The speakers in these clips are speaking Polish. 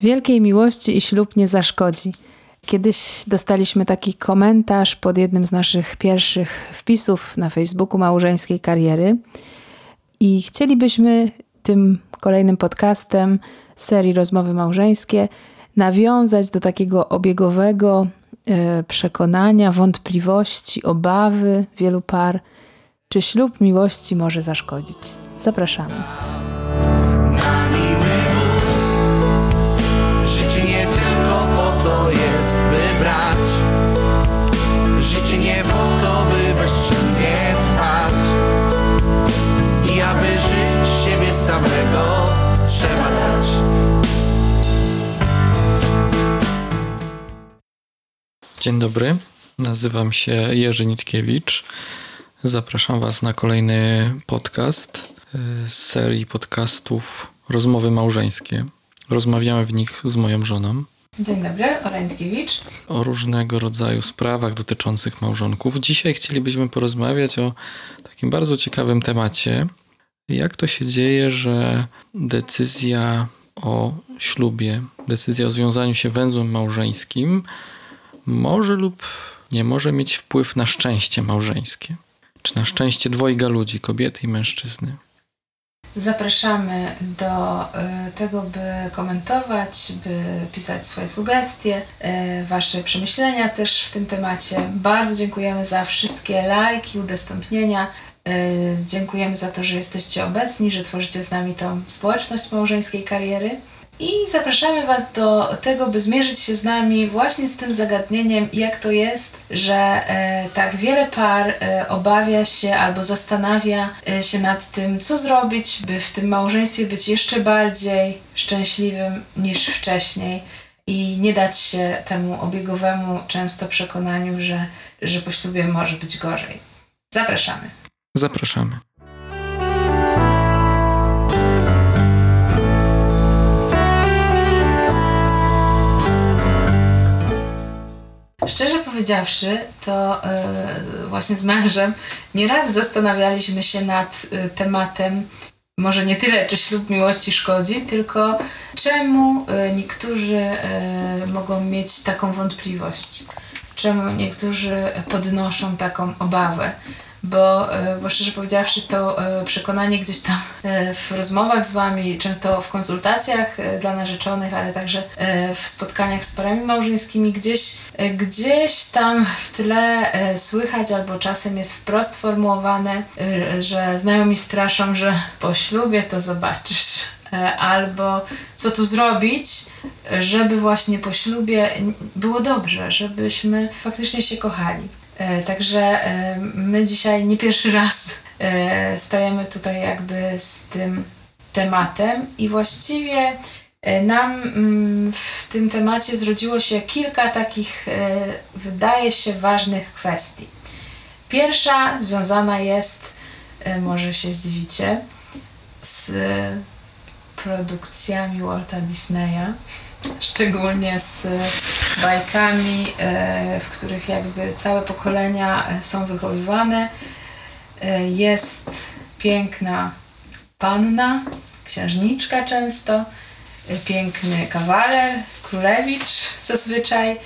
Wielkiej miłości i ślub nie zaszkodzi. Kiedyś dostaliśmy taki komentarz pod jednym z naszych pierwszych wpisów na Facebooku małżeńskiej kariery i chcielibyśmy tym kolejnym podcastem serii Rozmowy Małżeńskie nawiązać do takiego obiegowego e, przekonania, wątpliwości, obawy wielu par, czy ślub miłości może zaszkodzić. Zapraszamy. Dzień dobry, nazywam się Jerzy Nitkiewicz. Zapraszam Was na kolejny podcast z serii podcastów Rozmowy Małżeńskie. Rozmawiamy w nich z moją żoną. Dzień dobry, Ola Nitkiewicz. O różnego rodzaju sprawach dotyczących małżonków. Dzisiaj chcielibyśmy porozmawiać o takim bardzo ciekawym temacie. Jak to się dzieje, że decyzja o ślubie, decyzja o związaniu się węzłem małżeńskim może lub nie może mieć wpływ na szczęście małżeńskie, czy na szczęście dwojga ludzi, kobiety i mężczyzny. Zapraszamy do y, tego, by komentować, by pisać swoje sugestie, y, Wasze przemyślenia też w tym temacie. Bardzo dziękujemy za wszystkie lajki, udostępnienia. Y, dziękujemy za to, że jesteście obecni, że tworzycie z nami tą społeczność małżeńskiej kariery. I zapraszamy Was do tego, by zmierzyć się z nami właśnie z tym zagadnieniem, jak to jest, że e, tak wiele par e, obawia się albo zastanawia e, się nad tym, co zrobić, by w tym małżeństwie być jeszcze bardziej szczęśliwym niż wcześniej i nie dać się temu obiegowemu często przekonaniu, że, że po ślubie może być gorzej. Zapraszamy. Zapraszamy. Szczerze powiedziawszy, to yy, właśnie z mężem nieraz zastanawialiśmy się nad y, tematem może nie tyle, czy ślub miłości szkodzi, tylko czemu y, niektórzy mogą mieć taką wątpliwość, czemu niektórzy podnoszą taką obawę bo, e, bo szczerze powiedziawszy, to e, przekonanie gdzieś tam e, w rozmowach z Wami, często w konsultacjach dla narzeczonych, ale także w spotkaniach z parami małżeńskimi, gdzieś, gdzieś tam w tle słychać albo czasem jest wprost formułowane, że znajomi straszą, że po ślubie to zobaczysz albo co tu zrobić, żeby właśnie po ślubie było dobrze, żebyśmy faktycznie się kochali. E, także e, my dzisiaj nie pierwszy raz e, stajemy tutaj jakby z tym tematem i właściwie nam mm, w tym temacie zrodziło się kilka takich, wydaje się, ważnych kwestii. Pierwsza związana jest, może się zdziwicie, z produkcjami Walta Disneya szczególnie z bajkami, e, w których jakby całe pokolenia e, są wychowywane. E, jest piękna panna, księżniczka często, piękny kawaler, królewicz zazwyczaj.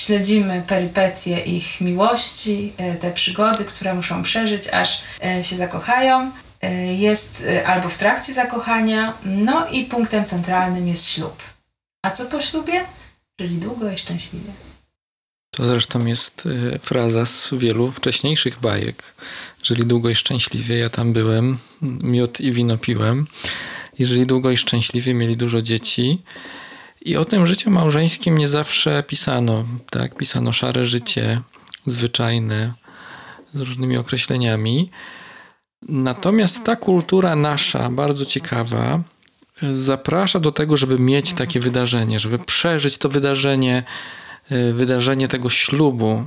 Śledzimy perypetie ich miłości, te przygody, które muszą przeżyć, aż się zakochają. Jest albo w trakcie zakochania, no i punktem centralnym jest ślub. A co po ślubie? Żyli długo i szczęśliwie. To zresztą jest y, fraza z wielu wcześniejszych bajek. Żyli długo i szczęśliwie, ja tam byłem, miód i wino piłem. I żyli długo i szczęśliwie, mieli dużo dzieci. I o tym życiu małżeńskim nie zawsze pisano. Tak? Pisano szare życie, zwyczajne, z różnymi określeniami. Natomiast ta kultura nasza, bardzo ciekawa, zaprasza do tego, żeby mieć takie wydarzenie, żeby przeżyć to wydarzenie, y, wydarzenie tego ślubu,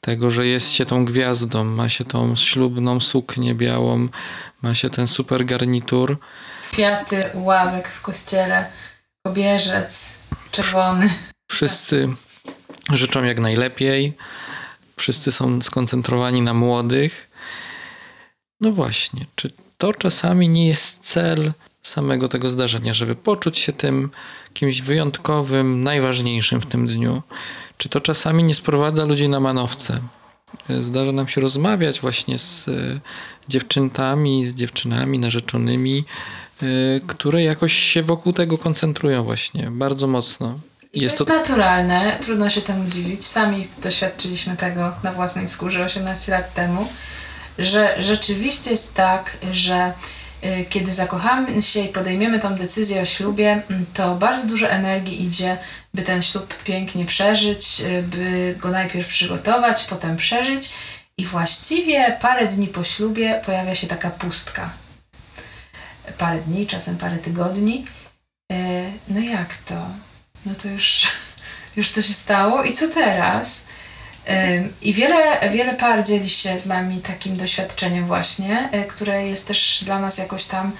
tego, że jest się tą gwiazdą, ma się tą ślubną suknię białą, ma się ten super garnitur. Kwiaty, ławek w kościele, kobierzec czerwony. Wszyscy życzą jak najlepiej, wszyscy są skoncentrowani na młodych. No właśnie, czy to czasami nie jest cel samego tego zdarzenia, żeby poczuć się tym kimś wyjątkowym, najważniejszym w tym dniu. Czy to czasami nie sprowadza ludzi na manowce? Zdarza nam się rozmawiać właśnie z e, dziewczętami, z dziewczynami narzeczonymi, e, które jakoś się wokół tego koncentrują właśnie bardzo mocno. I jest to jest naturalne, trudno się temu dziwić. Sami doświadczyliśmy tego na własnej skórze 18 lat temu, że rzeczywiście jest tak, że kiedy zakochamy się i podejmiemy tą decyzję o ślubie, mm, to bardzo dużo energii idzie, by ten ślub pięknie przeżyć, y, by go najpierw przygotować, potem przeżyć. I właściwie parę dni po ślubie pojawia się taka pustka. Parę dni, czasem parę tygodni. Y, no jak to? no to już, już to się stało i co teraz? I wiele, wiele par dzieli się z nami takim doświadczeniem właśnie, e, które jest też dla nas jakoś tam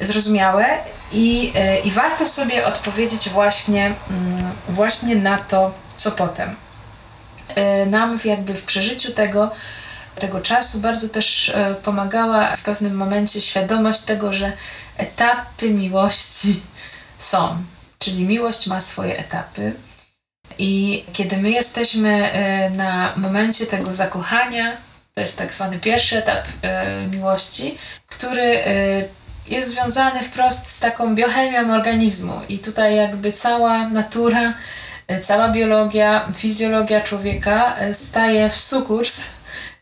zrozumiałe i, e, i warto sobie odpowiedzieć właśnie, mm, właśnie na to, co potem. E, nam jakby w przeżyciu tego, tego czasu bardzo też pomagała w pewnym momencie świadomość tego, że etapy miłości są, Czyli miłość ma swoje etapy. I kiedy my jesteśmy e, na momencie tego zakochania, to jest tak zwany pierwszy etap e, miłości, który e, jest związany wprost z taką biochemią organizmu. I tutaj jakby cała natura, cała biologia, fizjologia człowieka staje w sukurs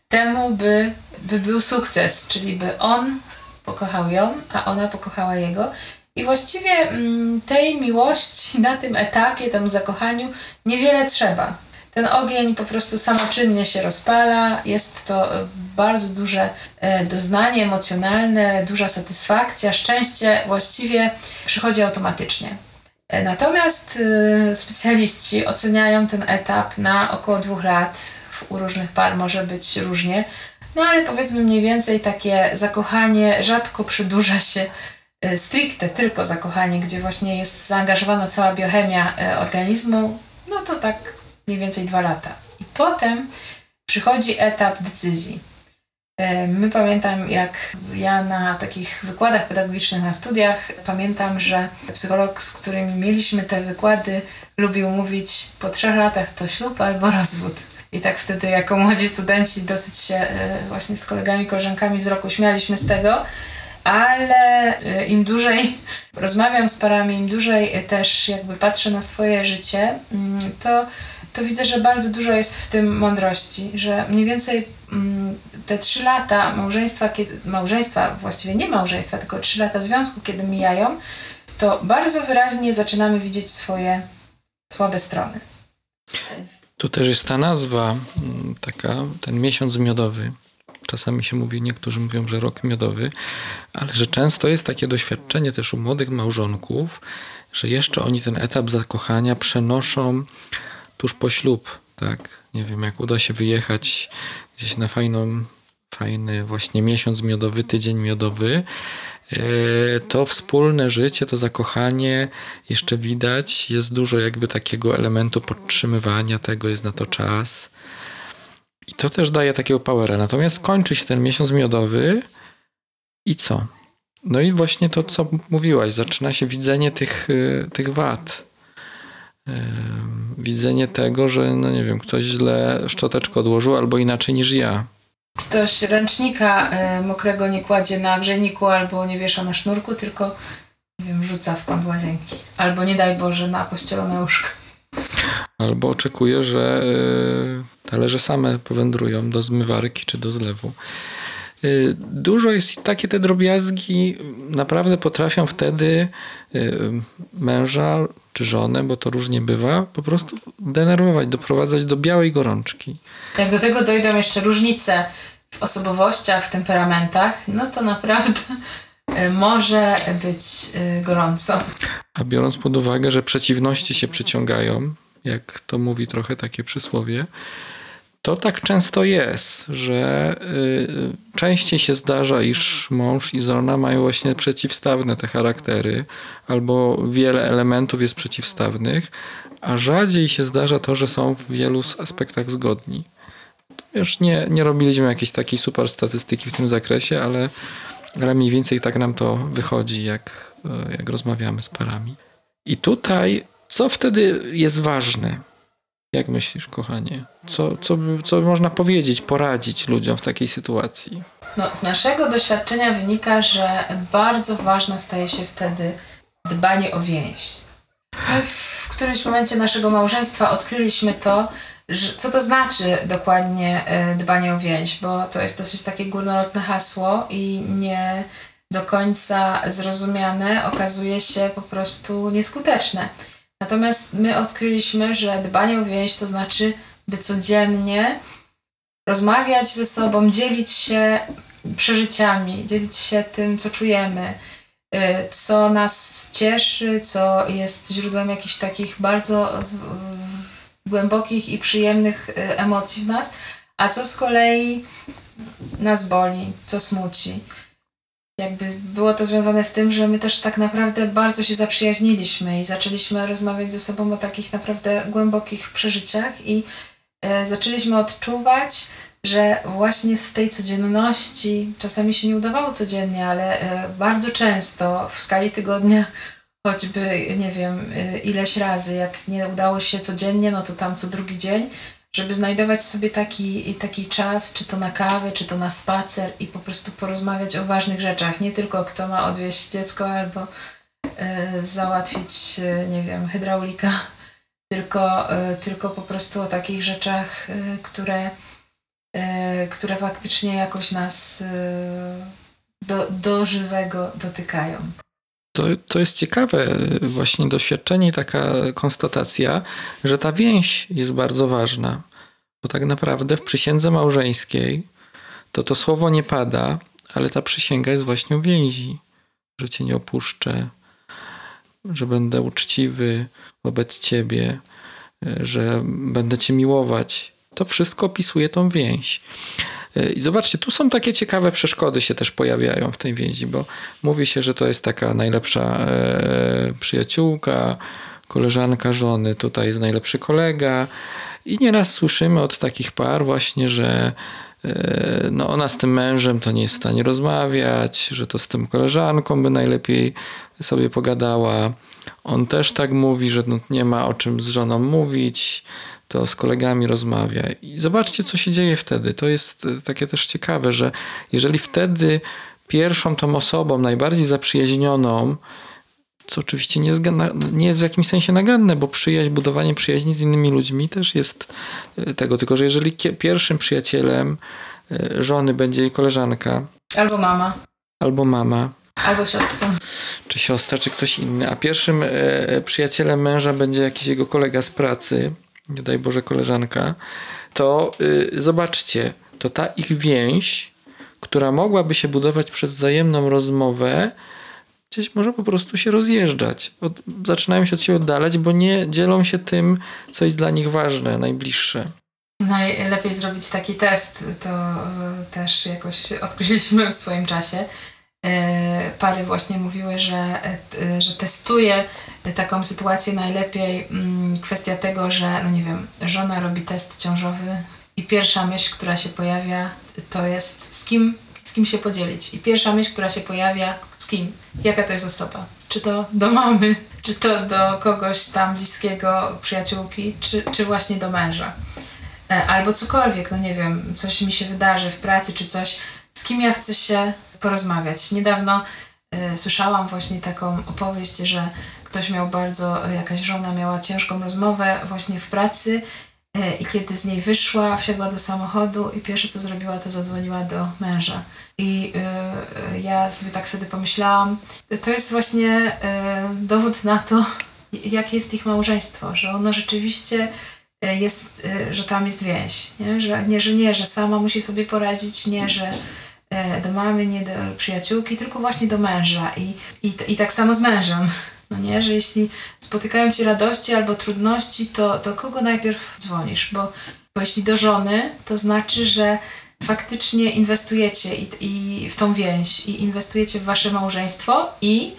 temu, by, by był sukces, czyli by on pokochał ją, a ona pokochała jego. I właściwie mm, tej miłości na tym etapie, temu zakochaniu niewiele trzeba. Ten ogień po prostu samoczynnie się rozpala, jest to e, bardzo duże e, doznanie emocjonalne, duża satysfakcja, szczęście właściwie przychodzi automatycznie. E, natomiast specjaliści oceniają ten etap na około dwóch lat. U różnych par może być różnie, no ale powiedzmy mniej więcej takie zakochanie rzadko przedłuża się stricte tylko zakochanie, gdzie właśnie jest zaangażowana cała biochemia e, organizmu, no to tak mniej więcej dwa lata. I potem przychodzi etap decyzji. E, my pamiętam, jak ja na takich wykładach pedagogicznych na studiach, pamiętam, że psycholog, z którym mieliśmy te wykłady, lubił mówić po trzech latach to ślub albo rozwód. I tak wtedy jako młodzi studenci dosyć się właśnie z kolegami, koleżankami z roku śmialiśmy z tego, ale y, im dłużej rozmawiam z parami, im dłużej też jakby patrzę na swoje życie, mm, to, to widzę, że bardzo dużo jest w tym mądrości, że mniej więcej mm, te trzy lata małżeństwa, kiedy, małżeństwa, właściwie nie małżeństwa, tylko trzy lata związku, kiedy mijają, to bardzo wyraźnie zaczynamy widzieć swoje słabe strony. Tu też jest ta nazwa, mm, taka, ten miesiąc miodowy. Czasami się mówi, niektórzy mówią, że rok miodowy, ale że często jest takie doświadczenie też u młodych małżonków, że jeszcze oni ten etap zakochania przenoszą tuż po ślub, tak? Nie wiem, jak uda się wyjechać gdzieś na fajną, fajny właśnie miesiąc miodowy, tydzień miodowy, e, to wspólne życie, to zakochanie jeszcze widać, jest dużo jakby takiego elementu podtrzymywania tego, jest na to czas. I to też daje takiego powera. Natomiast kończy się ten miesiąc miodowy i co? No i właśnie to, co mówiłaś, zaczyna się widzenie tych, y, tych wad. Widzenie tego, że, no nie wiem, ktoś źle szczoteczkę odłożył albo inaczej niż ja. Ktoś ręcznika y, mokrego nie kładzie na grzejniku albo nie wiesza na sznurku, tylko nie wiem, rzuca w kąt łazienki. Albo nie daj Boże na pościelone łóżko. Albo oczekuje, że y, talerze same powędrują do zmywarki czy do zlewu. Y, dużo jest i takie te drobiazgi naprawdę potrafią wtedy y, męża czy żonę, bo to różnie bywa, po prostu denerwować, doprowadzać do białej gorączki. Jak do tego dojdą jeszcze różnice w osobowościach, w temperamentach, no to naprawdę może być gorąco. A biorąc pod uwagę, że przeciwności się przyciągają, jak to mówi trochę takie przysłowie, to tak często jest, że y, częściej się zdarza, iż mąż i żona mają właśnie przeciwstawne te charaktery, albo wiele elementów jest przeciwstawnych, a rzadziej się zdarza to, że są w wielu aspektach zgodni. Już nie, nie robiliśmy jakiejś takiej super statystyki w tym zakresie, ale ale mniej więcej tak nam to wychodzi, jak, e, jak rozmawiamy z parami. I tutaj, co wtedy jest ważne? Jak myślisz, kochanie? Co, co, co można powiedzieć, poradzić ludziom w takiej sytuacji? No, z naszego doświadczenia wynika, że bardzo ważne staje się wtedy dbanie o więź. My w którymś momencie naszego małżeństwa odkryliśmy to, że, co to znaczy dokładnie e, dbanie o więź, bo to jest dosyć takie górnolotne hasło i nie do końca zrozumiane okazuje się po prostu nieskuteczne. Natomiast my odkryliśmy, że dbanie o więź to znaczy, by codziennie rozmawiać ze sobą, dzielić się przeżyciami, dzielić się tym, co czujemy, y, co nas cieszy, co jest źródłem jakichś takich bardzo głębokich i przyjemnych y, emocji w nas, a co z kolei nas boli, co smuci. Jakby było to związane z tym, że my też tak naprawdę bardzo się zaprzyjaźniliśmy i zaczęliśmy rozmawiać ze sobą o takich naprawdę głębokich przeżyciach i y, zaczęliśmy odczuwać, że właśnie z tej codzienności, czasami się nie udawało codziennie, ale e, bardzo często w skali tygodnia, choćby nie wiem e, ileś razy, jak nie udało się codziennie, no to tam co drugi dzień, żeby znajdować sobie taki, taki czas, czy to na kawę, czy to na spacer i po prostu porozmawiać o ważnych rzeczach. Nie tylko kto ma odwieźć dziecko albo y, załatwić, y, nie wiem, hydraulika, tylko, y, tylko po prostu o takich rzeczach, które E, które faktycznie jakoś nas e, do, do żywego dotykają. To, to jest ciekawe właśnie doświadczenie i taka konstatacja, że ta więź jest bardzo ważna. Bo tak naprawdę w przysiędze małżeńskiej to to słowo nie pada, ale ta przysięga jest właśnie o więzi, że cię nie opuszczę, że będę uczciwy wobec ciebie, e, że będę cię miłować, to wszystko opisuje tą więź. E, I zobaczcie, tu są takie ciekawe przeszkody się też pojawiają w tej więzi, bo mówi się, że to jest taka najlepsza e, przyjaciółka, koleżanka żony, tutaj jest najlepszy kolega. I nieraz słyszymy od takich par właśnie, że e, no ona z tym mężem to nie jest w stanie rozmawiać, że to z tym koleżanką by najlepiej sobie pogadała. On też tak mówi, że no nie ma o czym z żoną mówić to z kolegami rozmawia. I zobaczcie, co się dzieje wtedy. To jest e, takie też ciekawe, że jeżeli wtedy pierwszą tą osobą, najbardziej zaprzyjaźnioną, co oczywiście nie jest, nie jest w jakimś sensie naganne, bo przyjaźń, budowanie przyjaźni z innymi ludźmi też jest e, tego. Tylko, że jeżeli pierwszym przyjacielem e, żony będzie jej koleżanka. Albo mama. Albo mama. Albo siostra. Czy siostra, czy ktoś inny. A pierwszym przyjacielem męża będzie jakiś jego kolega z pracy, nie daj Boże koleżanka, to yy, zobaczcie, to ta ich więź, która mogłaby się budować przez wzajemną rozmowę, gdzieś może po prostu się rozjeżdżać. Od, zaczynają się od siebie oddalać, bo nie dzielą się tym, co jest dla nich ważne, najbliższe. Najlepiej zrobić taki test, to y, też jakoś odkryliśmy w swoim czasie. E, pary właśnie mówiły, że, e, że testuje taką sytuację najlepiej mm, kwestia tego, że no nie wiem, żona robi test ciążowy i pierwsza myśl, która się pojawia, to jest z kim, z kim się podzielić. I pierwsza myśl, która się pojawia, z kim? Jaka to jest osoba? Czy to do mamy, czy to do kogoś tam bliskiego, przyjaciółki, czy, czy właśnie do męża? E, albo cokolwiek, no nie wiem, coś mi się wydarzy w pracy, czy coś, z kim ja chcę się porozmawiać. Niedawno y, słyszałam właśnie taką opowieść, że ktoś miał bardzo, jakaś żona miała ciężką rozmowę właśnie w pracy y, i kiedy z niej wyszła, wsiadła do samochodu i pierwsze co zrobiła, to zadzwoniła do męża. I y, ja sobie tak wtedy pomyślałam, to jest właśnie dowód na to, jakie jest ich małżeństwo, że ono rzeczywiście jest, że tam jest więź, nie? Że, nie, że nie, że sama musi sobie poradzić, nie, że E, do mamy, nie do przyjaciółki, tylko właśnie do męża. I, i, i tak samo z mężem. No nie, że jeśli spotykają ci radości albo trudności, to do kogo najpierw dzwonisz? Bo, bo jeśli do żony, to znaczy, że faktycznie inwestujecie i, i w tą więź, i inwestujecie w wasze małżeństwo i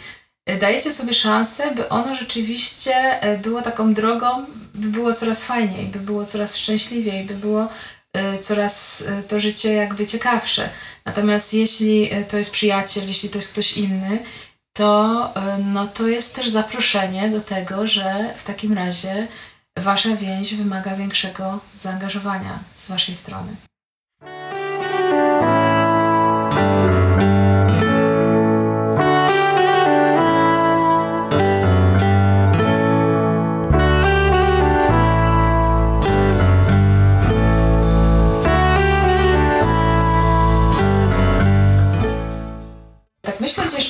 dajecie sobie szansę, by ono rzeczywiście e, było taką drogą, by było coraz fajniej, by było coraz szczęśliwiej, by było coraz y, to życie jakby ciekawsze. Natomiast jeśli y, to jest przyjaciel, jeśli to jest ktoś inny, to, y, no, to jest też zaproszenie do tego, że w takim razie wasza więź wymaga większego zaangażowania z waszej strony.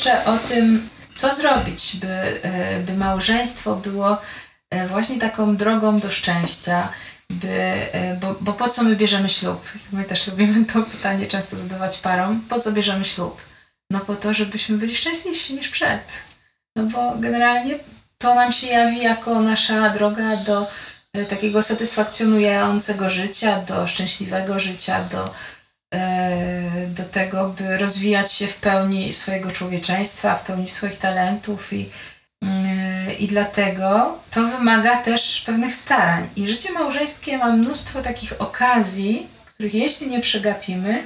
Jeszcze o tym, co zrobić, by, e, by małżeństwo było e, właśnie taką drogą do szczęścia, by, e, bo, bo po co my bierzemy ślub? My też lubimy to pytanie często zadawać parom. Po co bierzemy ślub? No po to, żebyśmy byli szczęśliwsi niż przed. No bo generalnie to nam się jawi jako nasza droga do takiego satysfakcjonującego życia, do szczęśliwego życia, do, do tego, by rozwijać się w pełni swojego człowieczeństwa, w pełni swoich talentów i, mm, i dlatego to wymaga też pewnych starań. I życie małżeńskie ma mnóstwo takich okazji, których jeśli nie przegapimy,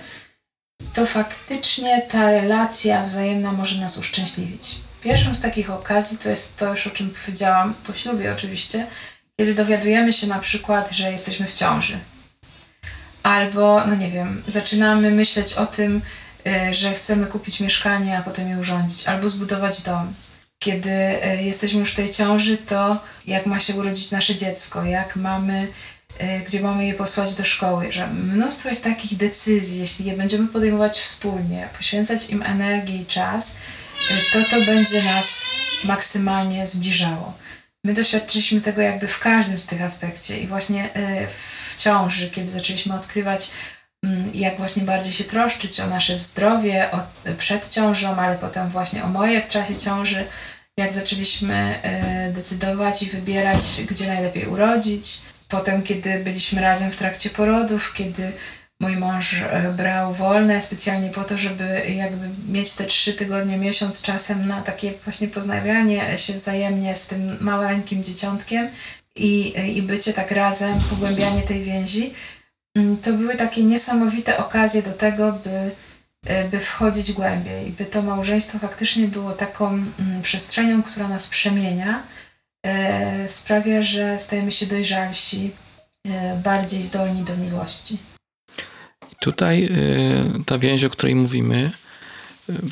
to faktycznie ta relacja wzajemna może nas uszczęśliwić. Pierwszą z takich okazji to jest to już o czym powiedziałam po ślubie oczywiście, kiedy dowiadujemy się na przykład, że jesteśmy w ciąży. Albo, no nie wiem, zaczynamy myśleć o tym, y, że chcemy kupić mieszkanie, a potem je urządzić, albo zbudować dom. Kiedy y, jesteśmy już w tej ciąży, to jak ma się urodzić nasze dziecko, jak mamy, y, gdzie mamy je posłać do szkoły, że mnóstwo jest takich decyzji, jeśli je będziemy podejmować wspólnie, poświęcać im energię i czas, to to będzie nas maksymalnie zbliżało. My doświadczyliśmy tego jakby w każdym z tych aspekcie i właśnie w ciąży, kiedy zaczęliśmy odkrywać, mm, jak właśnie bardziej się troszczyć o nasze zdrowie, o, przed ciążą, ale potem właśnie o moje w czasie ciąży, jak zaczęliśmy y, decydować i wybierać, gdzie najlepiej urodzić. Potem, kiedy byliśmy razem w trakcie porodów, kiedy mój mąż e, brał wolne specjalnie po to, żeby jakby mieć te trzy tygodnie, miesiąc czasem na takie właśnie poznawianie się wzajemnie z tym maleńkim dzieciątkiem i, i bycie tak razem, pogłębianie tej więzi. Mm, To były takie niesamowite okazje do tego, by, e, by wchodzić głębiej, by to małżeństwo faktycznie było taką mm, przestrzenią, która nas przemienia, e, sprawia, że stajemy się dojrzalsi, e, bardziej zdolni do miłości. Tutaj ta więź, o której mówimy,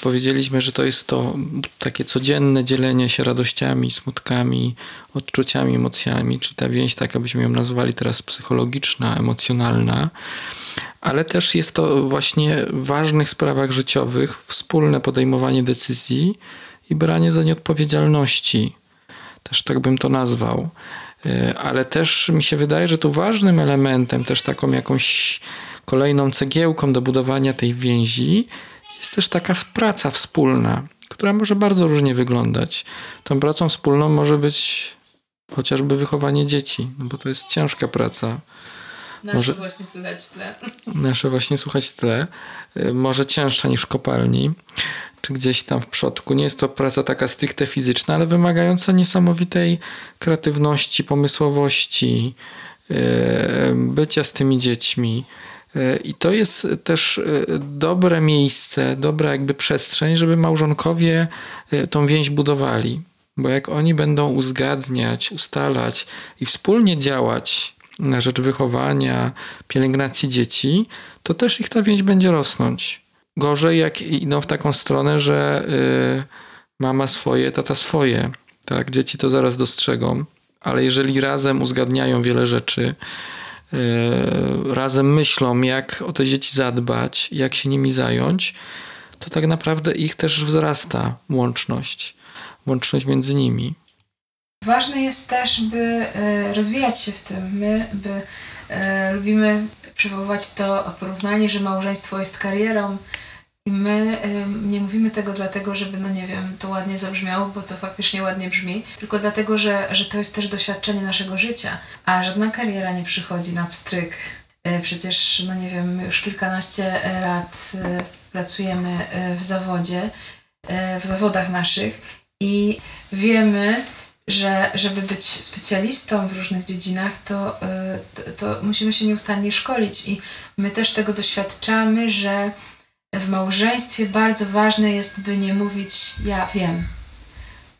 powiedzieliśmy, że to jest to takie codzienne dzielenie się radościami, smutkami, odczuciami, emocjami, czyli ta więź, tak abyśmy ją nazwali teraz psychologiczna, emocjonalna, ale też jest to właśnie w ważnych sprawach życiowych wspólne podejmowanie decyzji i branie za nie odpowiedzialności. Też tak bym to nazwał. Y, Ale też mi się wydaje, że tu ważnym elementem, też taką jakąś kolejną cegiełką do budowania tej więzi jest też taka praca wspólna, która może bardzo różnie wyglądać. Tą pracą wspólną może być chociażby wychowanie dzieci, no bo to jest ciężka praca. Nasze Może- właśnie słychać w tle. Nasze właśnie słuchać w tle, y, może cięższa niż w kopalni, czy gdzieś tam w przodku. Nie jest to praca taka stricte fizyczna, ale wymagająca niesamowitej kreatywności, pomysłowości, y, bycia z tymi dziećmi. Y, I to jest też y, dobre miejsce, dobra jakby przestrzeń, żeby małżonkowie y, tą więź budowali. Bo jak oni będą uzgadniać, ustalać i wspólnie działać na rzecz wychowania, pielęgnacji dzieci, to też ich ta więź będzie rosnąć. Gorzej, jak idą w taką stronę, że mama swoje, tata swoje. Tak, dzieci to zaraz dostrzegą, ale jeżeli razem uzgadniają wiele rzeczy, razem myślą, jak o te dzieci zadbać, jak się nimi zająć, to tak naprawdę ich też wzrasta łączność, łączność między nimi. Ważne jest też, by e, rozwijać się w tym. My by, e, lubimy przywoływać to porównanie, że małżeństwo jest karierą my e, nie mówimy tego dlatego, żeby, no nie wiem, to ładnie zabrzmiało, bo to faktycznie ładnie brzmi, tylko dlatego, że, że to jest też doświadczenie naszego życia, a żadna kariera nie przychodzi na pstryk. E, Przecież, no nie wiem, już kilkanaście e, lat e, pracujemy w zawodzie, w zawodach naszych i wiemy, że żeby być specjalistą w różnych dziedzinach, to, y, to, to musimy się nieustannie szkolić i my też tego doświadczamy, że w małżeństwie bardzo ważne jest, by nie mówić ja wiem.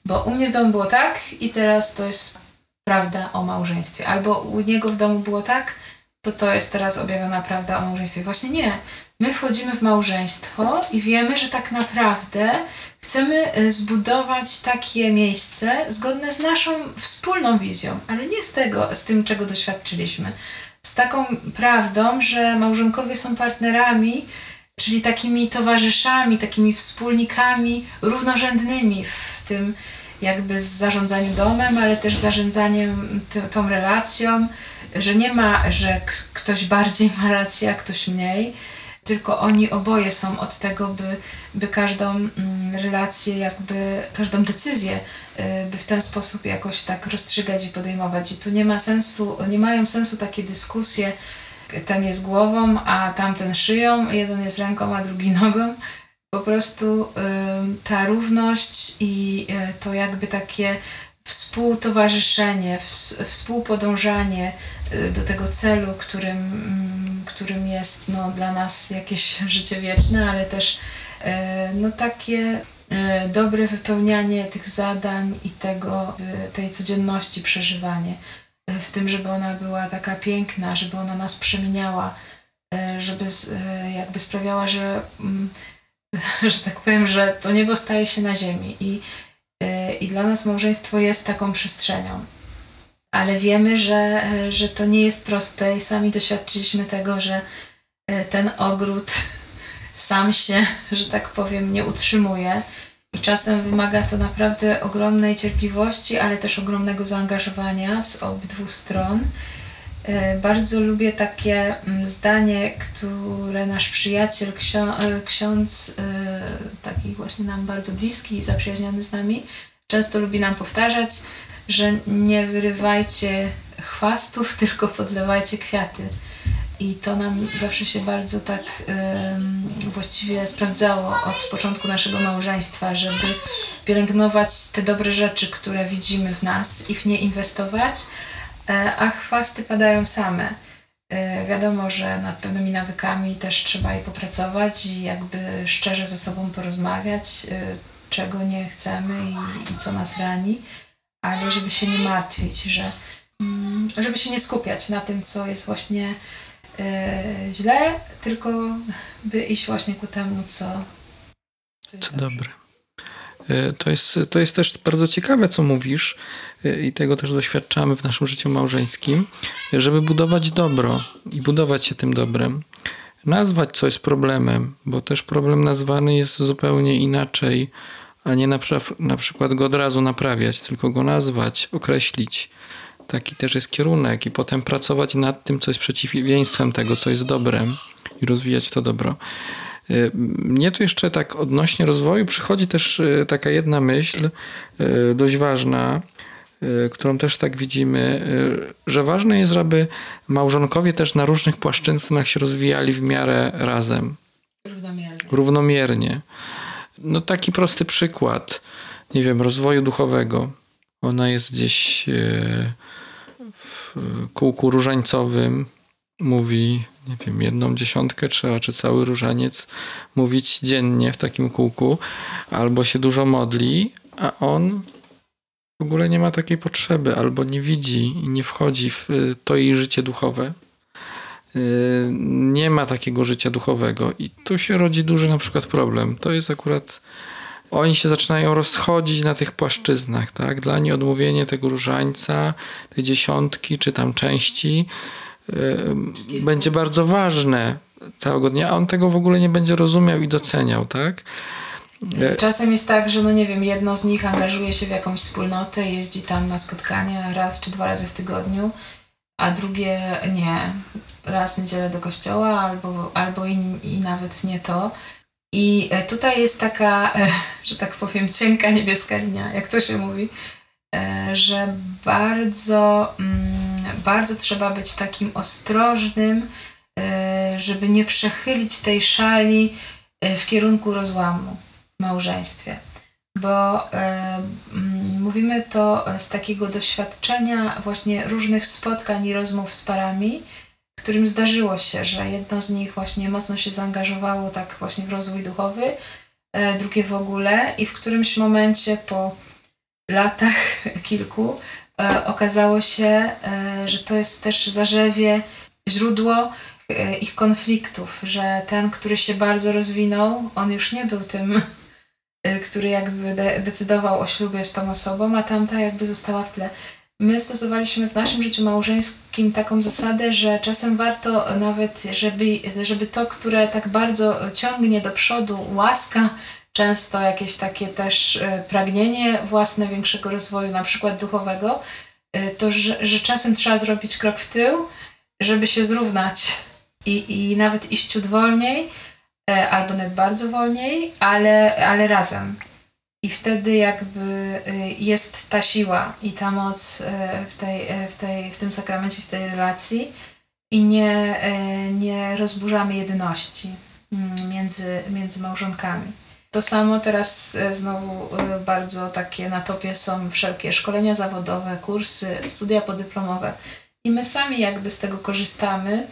Bo u mnie w domu było tak i teraz to jest prawda o małżeństwie. Albo u niego w domu było tak, to to jest teraz objawiona prawda o małżeństwie. Właśnie nie. My wchodzimy w małżeństwo i wiemy, że tak naprawdę chcemy y, zbudować takie miejsce zgodne z naszą wspólną wizją, ale nie z tego, z tym, czego doświadczyliśmy. Z taką prawdą, że małżonkowie są partnerami, czyli takimi towarzyszami, takimi wspólnikami równorzędnymi w tym jakby z zarządzaniem domem, ale też zarządzaniem tą relacją, że nie ma, że ktoś bardziej ma rację, a ktoś mniej, tylko oni oboje są od tego, by, by każdą mm, relację, jakby każdą decyzję, y, by w ten sposób jakoś tak rozstrzygać i podejmować. I tu nie ma sensu, nie mają sensu takie dyskusje, ten jest głową, a tamten szyją, jeden jest ręką, a drugi nogą. Po prostu ta równość i y, to jakby takie współtowarzyszenie, współpodążanie y, do tego celu, którym, mm, którym jest no, dla nas jakieś życie wieczne, ale też y, no, takie dobre wypełnianie tych zadań i tego, tej codzienności przeżywanie. W tym, żeby ona była taka piękna, żeby ona nas przemieniała, żeby jakby sprawiała, że, mm, że tak powiem, że to niebo staje się na ziemi. I i dla nas małżeństwo jest taką przestrzenią. Ale wiemy, że, że to nie jest proste i sami doświadczyliśmy tego, że e, ten ogród sam się, że tak powiem, nie utrzymuje. Czasem wymaga to naprawdę ogromnej cierpliwości, ale też ogromnego zaangażowania z obydwu stron. E, bardzo lubię takie mm, zdanie, które nasz przyjaciel, e, ksiądz, taki właśnie nam bardzo bliski i zaprzyjaźniony z nami, często lubi nam powtarzać, że nie wyrywajcie chwastów, tylko podlewajcie kwiaty. I to nam zawsze się bardzo tak właściwie sprawdzało od początku naszego małżeństwa, żeby pielęgnować te dobre rzeczy, które widzimy w nas i w nie inwestować, e, a chwasty padają same. E, wiadomo, że nad pewnymi nawykami też trzeba je popracować i jakby szczerze ze sobą porozmawiać, e, czego nie chcemy i, i co nas rani, ale żeby się nie martwić, że mm, żeby się nie skupiać na tym, co jest właśnie e, źle, tylko by iść właśnie ku temu, co, co, co dobre. E, to jest, to jest też bardzo ciekawe, co mówisz, e, i tego też doświadczamy w naszym życiu małżeńskim, żeby budować dobro i budować się tym dobrem, nazwać coś problemem, bo też problem nazwany jest zupełnie inaczej a nie na, na przykład go od razu naprawiać, tylko go nazwać, określić. Taki też jest kierunek i potem pracować nad tym, co jest przeciwieństwem tego, co jest dobrem i rozwijać to dobro. Y, mnie tu jeszcze tak odnośnie rozwoju przychodzi też y, taka jedna myśl, y, dość ważna, którą też tak widzimy, że ważne jest, żeby małżonkowie też na różnych płaszczyznach się rozwijali w miarę razem. Równomiernie. Równomiernie. No taki prosty przykład, nie wiem, rozwoju duchowego. Ona jest gdzieś kółku różańcowym, mówi, nie wiem, jedną dziesiątkę trzeba, czy cały różaniec mówić dziennie w takim kółku, albo się dużo modli, a on w ogóle nie ma takiej potrzeby, albo nie widzi i nie wchodzi w to jej życie duchowe. Y, nie ma takiego życia duchowego i tu się rodzi duży na przykład problem. To jest akurat oni się zaczynają rozchodzić na tych płaszczyznach, tak? Dla nich odmówienie tego różańca, tej dziesiątki czy tam części yy, będzie bardzo ważne całego dnia, a on tego w ogóle nie będzie rozumiał i doceniał, tak? Y, Czasem jest tak, że no nie wiem, jedno z nich angażuje się w jakąś wspólnotę, jeździ tam na spotkania raz czy dwa razy w tygodniu, a drugie nie raz w niedzielę do kościoła, albo, albo i, i nawet nie to. I e, tutaj jest taka, e, że tak powiem, cienka niebieska linia, jak to się mówi, e, że bardzo, mm, bardzo trzeba być takim ostrożnym, żeby nie przechylić tej szali w kierunku rozłamu w małżeństwie. bo mm, mówimy to z takiego doświadczenia właśnie różnych spotkań i rozmów z parami, którym zdarzyło się, że jedno z nich właśnie mocno się zaangażowało tak właśnie w rozwój duchowy, e, drugie w ogóle i w którymś momencie po latach kilku e, okazało się, e, że to jest też zarzewie, źródło ich konfliktów, że ten, który się bardzo rozwinął, on już nie był tym, który jakby de decydował o ślubie z tą osobą, a tamta jakby została w tle. My stosowaliśmy w naszym życiu małżeńskim taką zasadę, że czasem warto nawet, żeby, żeby to, które tak bardzo ciągnie do przodu, łaska, często jakieś takie też e, pragnienie własne większego rozwoju, na przykład duchowego, e, to że, że czasem trzeba zrobić krok w tył, żeby się zrównać i, i nawet iść ciut wolniej, e, albo nawet bardzo wolniej, ale, ale razem. I wtedy jakby jest ta siła i ta moc w, tej, w, tej, w tym sakramencie, w tej relacji i nie, nie rozburzamy jedności mm, między, między małżonkami. To samo teraz znowu bardzo takie na topie są wszelkie szkolenia zawodowe, kursy, studia podyplomowe. I my sami jakby z tego korzystamy,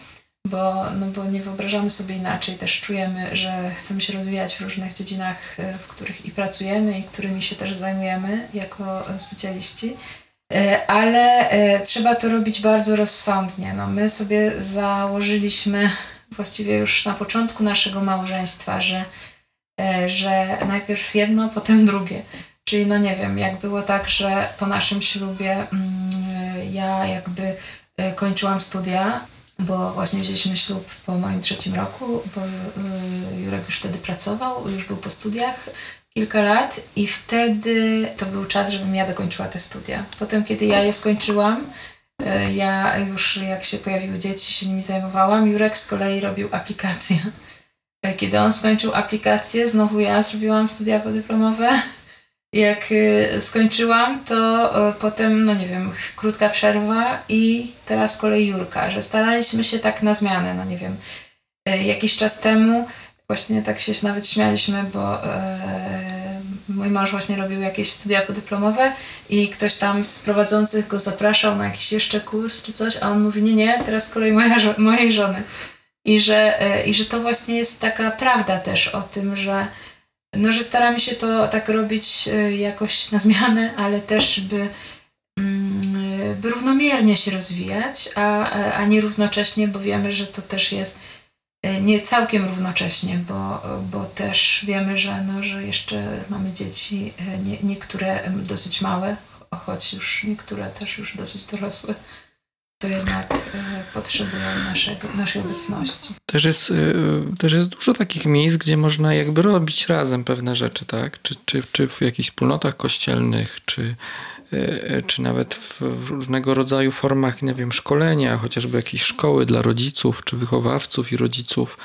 bo, no bo nie wyobrażamy sobie inaczej. Też czujemy, że chcemy się rozwijać w różnych dziedzinach, e, w których i pracujemy, i którymi się też zajmujemy jako specjaliści. Ale trzeba to robić bardzo rozsądnie. No, my sobie założyliśmy właściwie już na początku naszego małżeństwa, że E, że najpierw jedno, potem drugie. Czyli no nie wiem, jak było tak, że po naszym ślubie mm, ja jakby e, kończyłam studia, bo właśnie wzięliśmy ślub po moim trzecim roku, bo e, Jurek już wtedy pracował, już był po studiach kilka lat i wtedy to był czas, żebym ja dokończyła te studia. Potem, kiedy ja je skończyłam, ja już jak się pojawiły dzieci, się nimi zajmowałam, Jurek z kolei robił aplikację E, kiedy on skończył aplikację, znowu ja zrobiłam studia podyplomowe. Jak e, skończyłam, to e, potem, no nie wiem, krótka przerwa i teraz kolej Jurka, że staraliśmy się tak na zmianę, no nie wiem. Jakiś czas temu właśnie tak się nawet śmialiśmy, bo mój mąż właśnie robił jakieś studia podyplomowe i ktoś tam z prowadzących go zapraszał na jakiś jeszcze kurs czy coś, a on mówi, nie, nie, teraz kolej moja, mojej żony. I że, I że to właśnie jest taka prawda też o tym, że, no, że staramy się to tak robić e, jakoś na zmianę, ale też by, mm, by równomiernie się rozwijać, a, a nie równocześnie, bo wiemy, że to też jest e, nie całkiem równocześnie, bo, bo też wiemy, że, no, że jeszcze mamy dzieci, nie, niektóre dosyć małe, choć już niektóre też już dosyć dorosłe to jednak e, potrzebują naszego, naszej obecności. Też jest, e, też jest dużo takich miejsc, gdzie można jakby robić razem pewne rzeczy, tak? Czy, czy, czy w jakichś wspólnotach kościelnych, czy czy nawet w różnego rodzaju formach, nie wiem, szkolenia, chociażby jakieś szkoły dla rodziców, czy wychowawców i rodziców,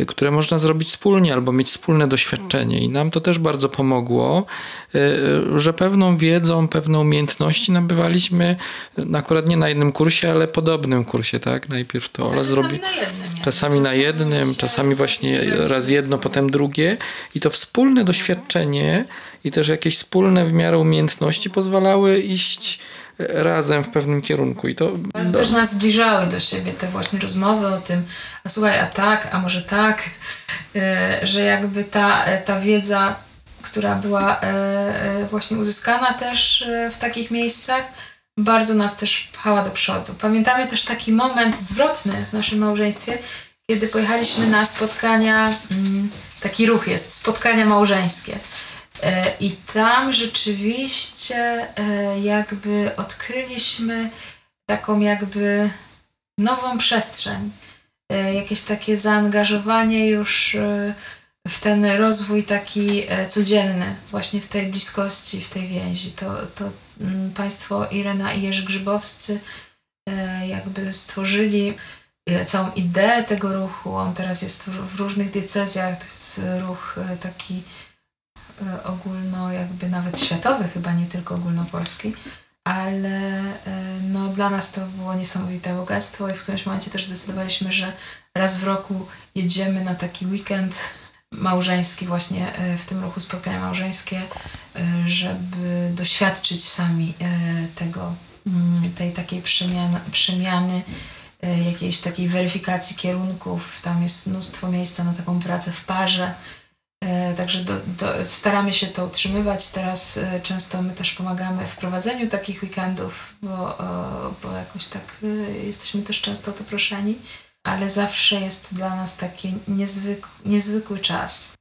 e, które można zrobić wspólnie albo mieć wspólne doświadczenie. I nam to też bardzo pomogło, e, że pewną wiedzą, pewną umiejętności nabywaliśmy akurat nie na jednym kursie, ale podobnym kursie, tak? Najpierw to Ola zrobi. Na jednym, czasami na jednym, czasami właśnie raz jedno, potem drugie. I to wspólne doświadczenie i też jakieś wspólne w miarę umiejętności pozwalały iść razem w pewnym kierunku. I to Bardzo do... też nas zbliżały do siebie te właśnie rozmowy o tym, a słuchaj, a tak, a może tak, e, że jakby ta, ta wiedza, która była e, e, właśnie uzyskana też w takich miejscach, bardzo nas też pchała do przodu. Pamiętamy też taki moment zwrotny w naszym małżeństwie, kiedy pojechaliśmy na spotkania, mm, taki ruch jest, spotkania małżeńskie. E, I tam rzeczywiście e, jakby odkryliśmy taką jakby nową przestrzeń, e, jakieś takie zaangażowanie już w ten rozwój taki codzienny, właśnie w tej bliskości, w tej więzi. To, to mm, państwo Irena i Jerzy Grzybowscy jakby stworzyli całą ideę tego ruchu. On teraz jest w różnych diecezjach, to jest ruch taki ogólno, jakby nawet światowy, chyba nie tylko ogólnopolski, ale e, no, dla nas to było niesamowite bogactwo i w którymś momencie też zdecydowaliśmy, że raz w roku jedziemy na taki weekend małżeński właśnie e, w tym ruchu spotkania małżeńskie, e, żeby doświadczyć sami e, tego, mm, tej takiej przemiany, przemiany jakiejś takiej weryfikacji kierunków. Tam jest mnóstwo miejsca na taką pracę w parze. Także do, do, staramy się to utrzymywać. Teraz często my też pomagamy w prowadzeniu takich weekendów, bo, bo jakoś tak jesteśmy też często o to proszeni ale zawsze jest to dla nas taki niezwyk, niezwykły czas.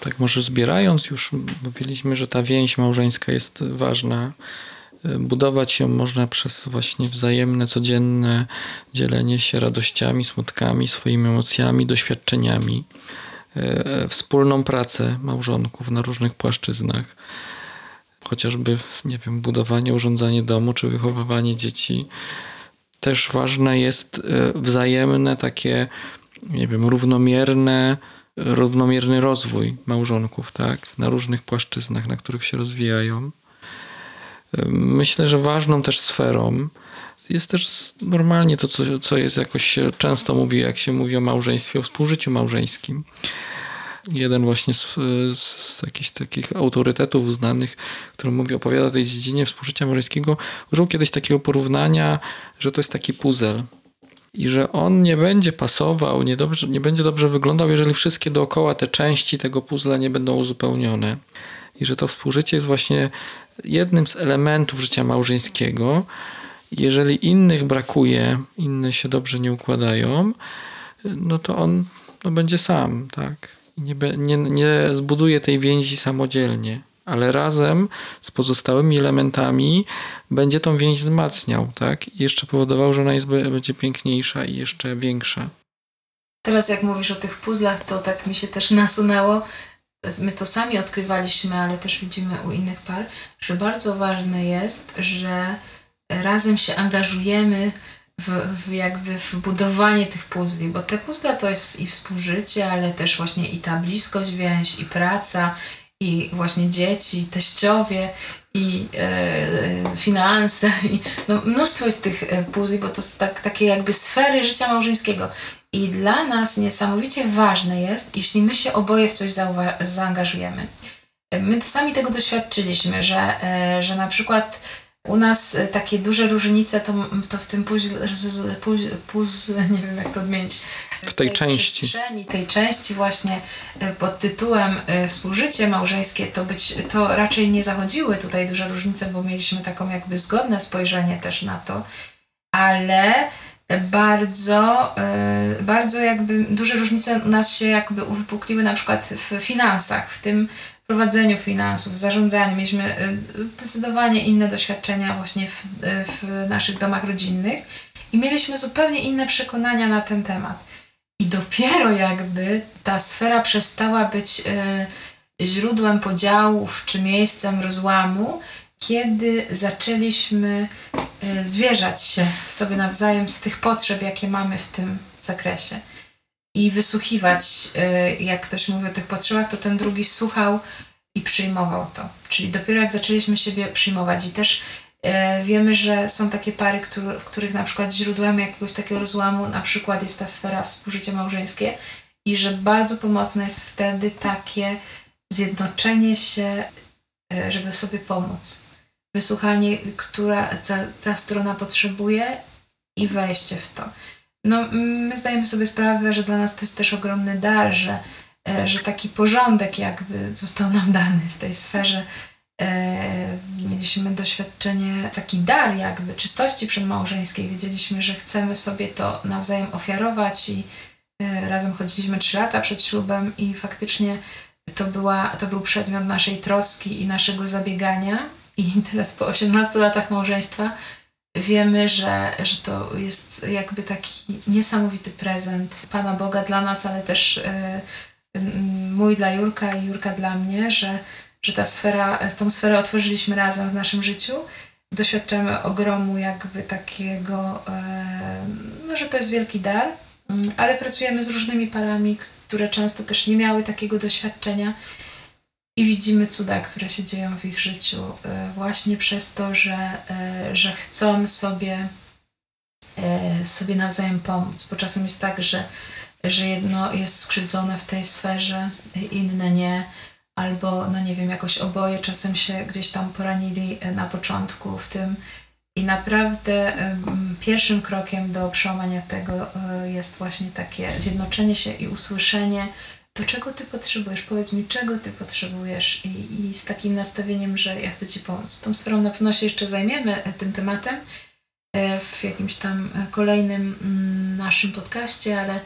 Tak może zbierając już mówiliśmy, że ta więź małżeńska jest ważna. Budować ją można przez właśnie wzajemne, codzienne dzielenie się radościami, smutkami, swoimi emocjami, doświadczeniami. E, wspólną pracę małżonków na różnych płaszczyznach. Chociażby, nie wiem, budowanie, urządzanie domu czy wychowywanie dzieci. Też ważne jest e, wzajemne takie, nie wiem, równomierne, równomierny rozwój małżonków, tak? Na różnych płaszczyznach, na których się rozwijają. Myślę, że ważną też sferą jest też normalnie to, co, co jest jakoś się często mówi, jak się mówi o małżeństwie, o współżyciu małżeńskim. Jeden właśnie z, z, jakichś takich autorytetów znanych, który mówi, opowiada o tej dziedzinie współżycia małżeńskiego, użył kiedyś takiego porównania, że to jest taki puzzle i że on nie będzie pasował, nie, dobrze, nie będzie dobrze wyglądał, jeżeli wszystkie dookoła te części tego puzzla nie będą uzupełnione. I że to współżycie jest właśnie jednym z elementów życia małżeńskiego, jeżeli innych brakuje, inne się dobrze nie układają, no to on no, będzie sam, tak? Nie, nie, nie zbuduje tej więzi samodzielnie, ale razem z pozostałymi elementami będzie tą więź wzmacniał, tak? I jeszcze powodował, że ona jest, będzie piękniejsza i jeszcze większa. Teraz jak mówisz o tych puzzlach, to tak mi się też nasunęło. My to sami odkrywaliśmy, ale też widzimy u innych par, że bardzo ważne jest, że razem się angażujemy w, w, jakby w budowanie tych puzli, bo te puzzle to jest i współżycie, ale też właśnie i ta bliskość więź, i praca, i właśnie dzieci, teściowie, i e, finanse, i no, mnóstwo jest tych e, puzli, bo to tak, takie jakby sfery życia małżeńskiego. I dla nas niesamowicie ważne jest, jeśli my się oboje w coś zaangażujemy. My sami tego doświadczyliśmy, że, e, że na przykład u nas e, takie duże różnice to, to w tym puzzle, puzzle, nie wiem jak to odmienić. W tej, tej części. Tej części właśnie e, pod tytułem Współżycie małżeńskie to być, to raczej nie zachodziły tutaj duże różnice, bo mieliśmy taką jakby zgodne spojrzenie też na to, ale bardzo, bardzo jakby duże różnice u nas się jakby uwypukliły na przykład w finansach, w tym prowadzeniu finansów, w zarządzaniu. Mieliśmy y, zdecydowanie inne doświadczenia właśnie w, y, w naszych domach rodzinnych i mieliśmy zupełnie inne przekonania na ten temat. I dopiero jakby ta sfera przestała być źródłem podziałów czy miejscem rozłamu, kiedy zaczęliśmy zwierzać się sobie nawzajem z tych potrzeb, jakie mamy w tym zakresie i wysłuchiwać. Y, jak ktoś mówi o tych potrzebach, to ten drugi słuchał i przyjmował to. Czyli dopiero jak zaczęliśmy siebie przyjmować i też y, wiemy, że są takie pary, w których na przykład źródłem jakiegoś takiego rozłamu na przykład jest ta sfera współżycie małżeńskie i że bardzo pomocne jest wtedy takie zjednoczenie się, żeby sobie pomóc. Wysłuchanie, która ta, ta strona potrzebuje i wejście w to no, my zdajemy sobie sprawę, że dla nas to jest też ogromny dar, że, e, że taki porządek jakby został nam dany w tej sferze. E, mieliśmy doświadczenie, taki dar jakby czystości przedmałżeńskiej. Wiedzieliśmy, że chcemy sobie to nawzajem ofiarować i e, razem chodziliśmy trzy lata przed ślubem i faktycznie to, była, to był przedmiot naszej troski i naszego zabiegania. I teraz po 18 latach małżeństwa wiemy, że, że to jest jakby taki niesamowity prezent Pana Boga dla nas, ale też y, mój dla Jurka i Jurka dla mnie, że, że ta sfera, tą sferę otworzyliśmy razem w naszym życiu. Doświadczamy ogromu jakby takiego, y, no, że to jest wielki dar, y, ale pracujemy z różnymi parami, które często też nie miały takiego doświadczenia i widzimy cuda, które się dzieją w ich życiu e, właśnie przez to, że, e, że chcą sobie, e, sobie nawzajem pomóc. Bo czasem jest tak, że, że jedno jest skrzywdzone w tej sferze, inne nie, albo no nie wiem, jakoś oboje czasem się gdzieś tam poranili na początku w tym. I naprawdę pierwszym krokiem do przełamania tego jest właśnie takie zjednoczenie się i usłyszenie, to czego ty potrzebujesz, powiedz mi, czego ty potrzebujesz i, i z takim nastawieniem, że ja chcę ci pomóc. Tą sferą na pewno się jeszcze zajmiemy e, tym tematem e, w jakimś tam e, kolejnym mm, naszym podcaście, ale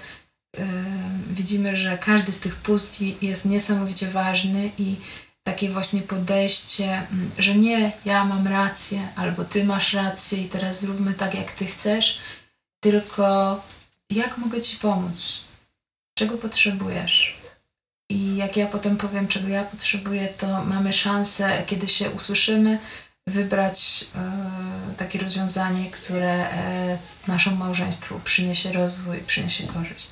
widzimy, że każdy z tych pustki jest niesamowicie ważny i takie właśnie podejście, mm, że nie ja mam rację albo ty masz rację i teraz zróbmy tak, jak ty chcesz, tylko jak mogę ci pomóc? Czego potrzebujesz? I jak ja potem powiem, czego ja potrzebuję, to mamy szansę, kiedy się usłyszymy, wybrać e, takie rozwiązanie, które e, naszemu małżeństwu przyniesie rozwój, przyniesie korzyść.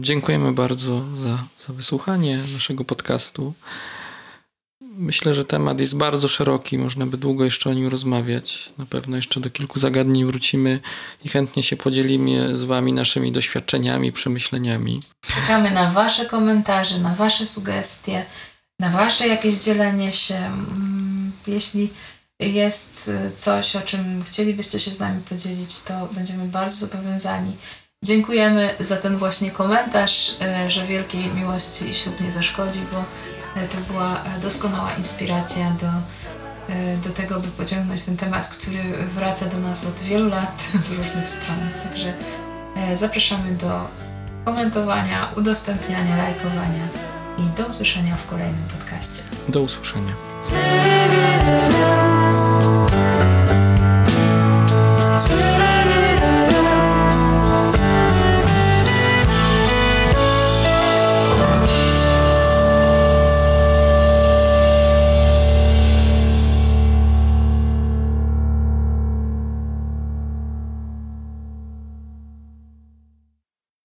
Dziękujemy bardzo za, za wysłuchanie naszego podcastu. Myślę, że temat jest bardzo szeroki, można by długo jeszcze o nim rozmawiać. Na pewno jeszcze do kilku zagadnień wrócimy i chętnie się podzielimy z Wami naszymi doświadczeniami, przemyśleniami. Czekamy na Wasze komentarze, na Wasze sugestie, na Wasze jakieś dzielenie się. Mm, Jeśli jest y, coś, o czym chcielibyście się z nami podzielić, to będziemy bardzo zobowiązani. Dziękujemy za ten właśnie komentarz, y, że wielkiej miłości ślub nie zaszkodzi, bo to była e, doskonała inspiracja do, y, do tego, by pociągnąć ten temat, który wraca do nas od wielu lat z różnych stron. Także e, zapraszamy do komentowania, udostępniania, lajkowania i do usłyszenia w kolejnym podcaście. Do usłyszenia. Thank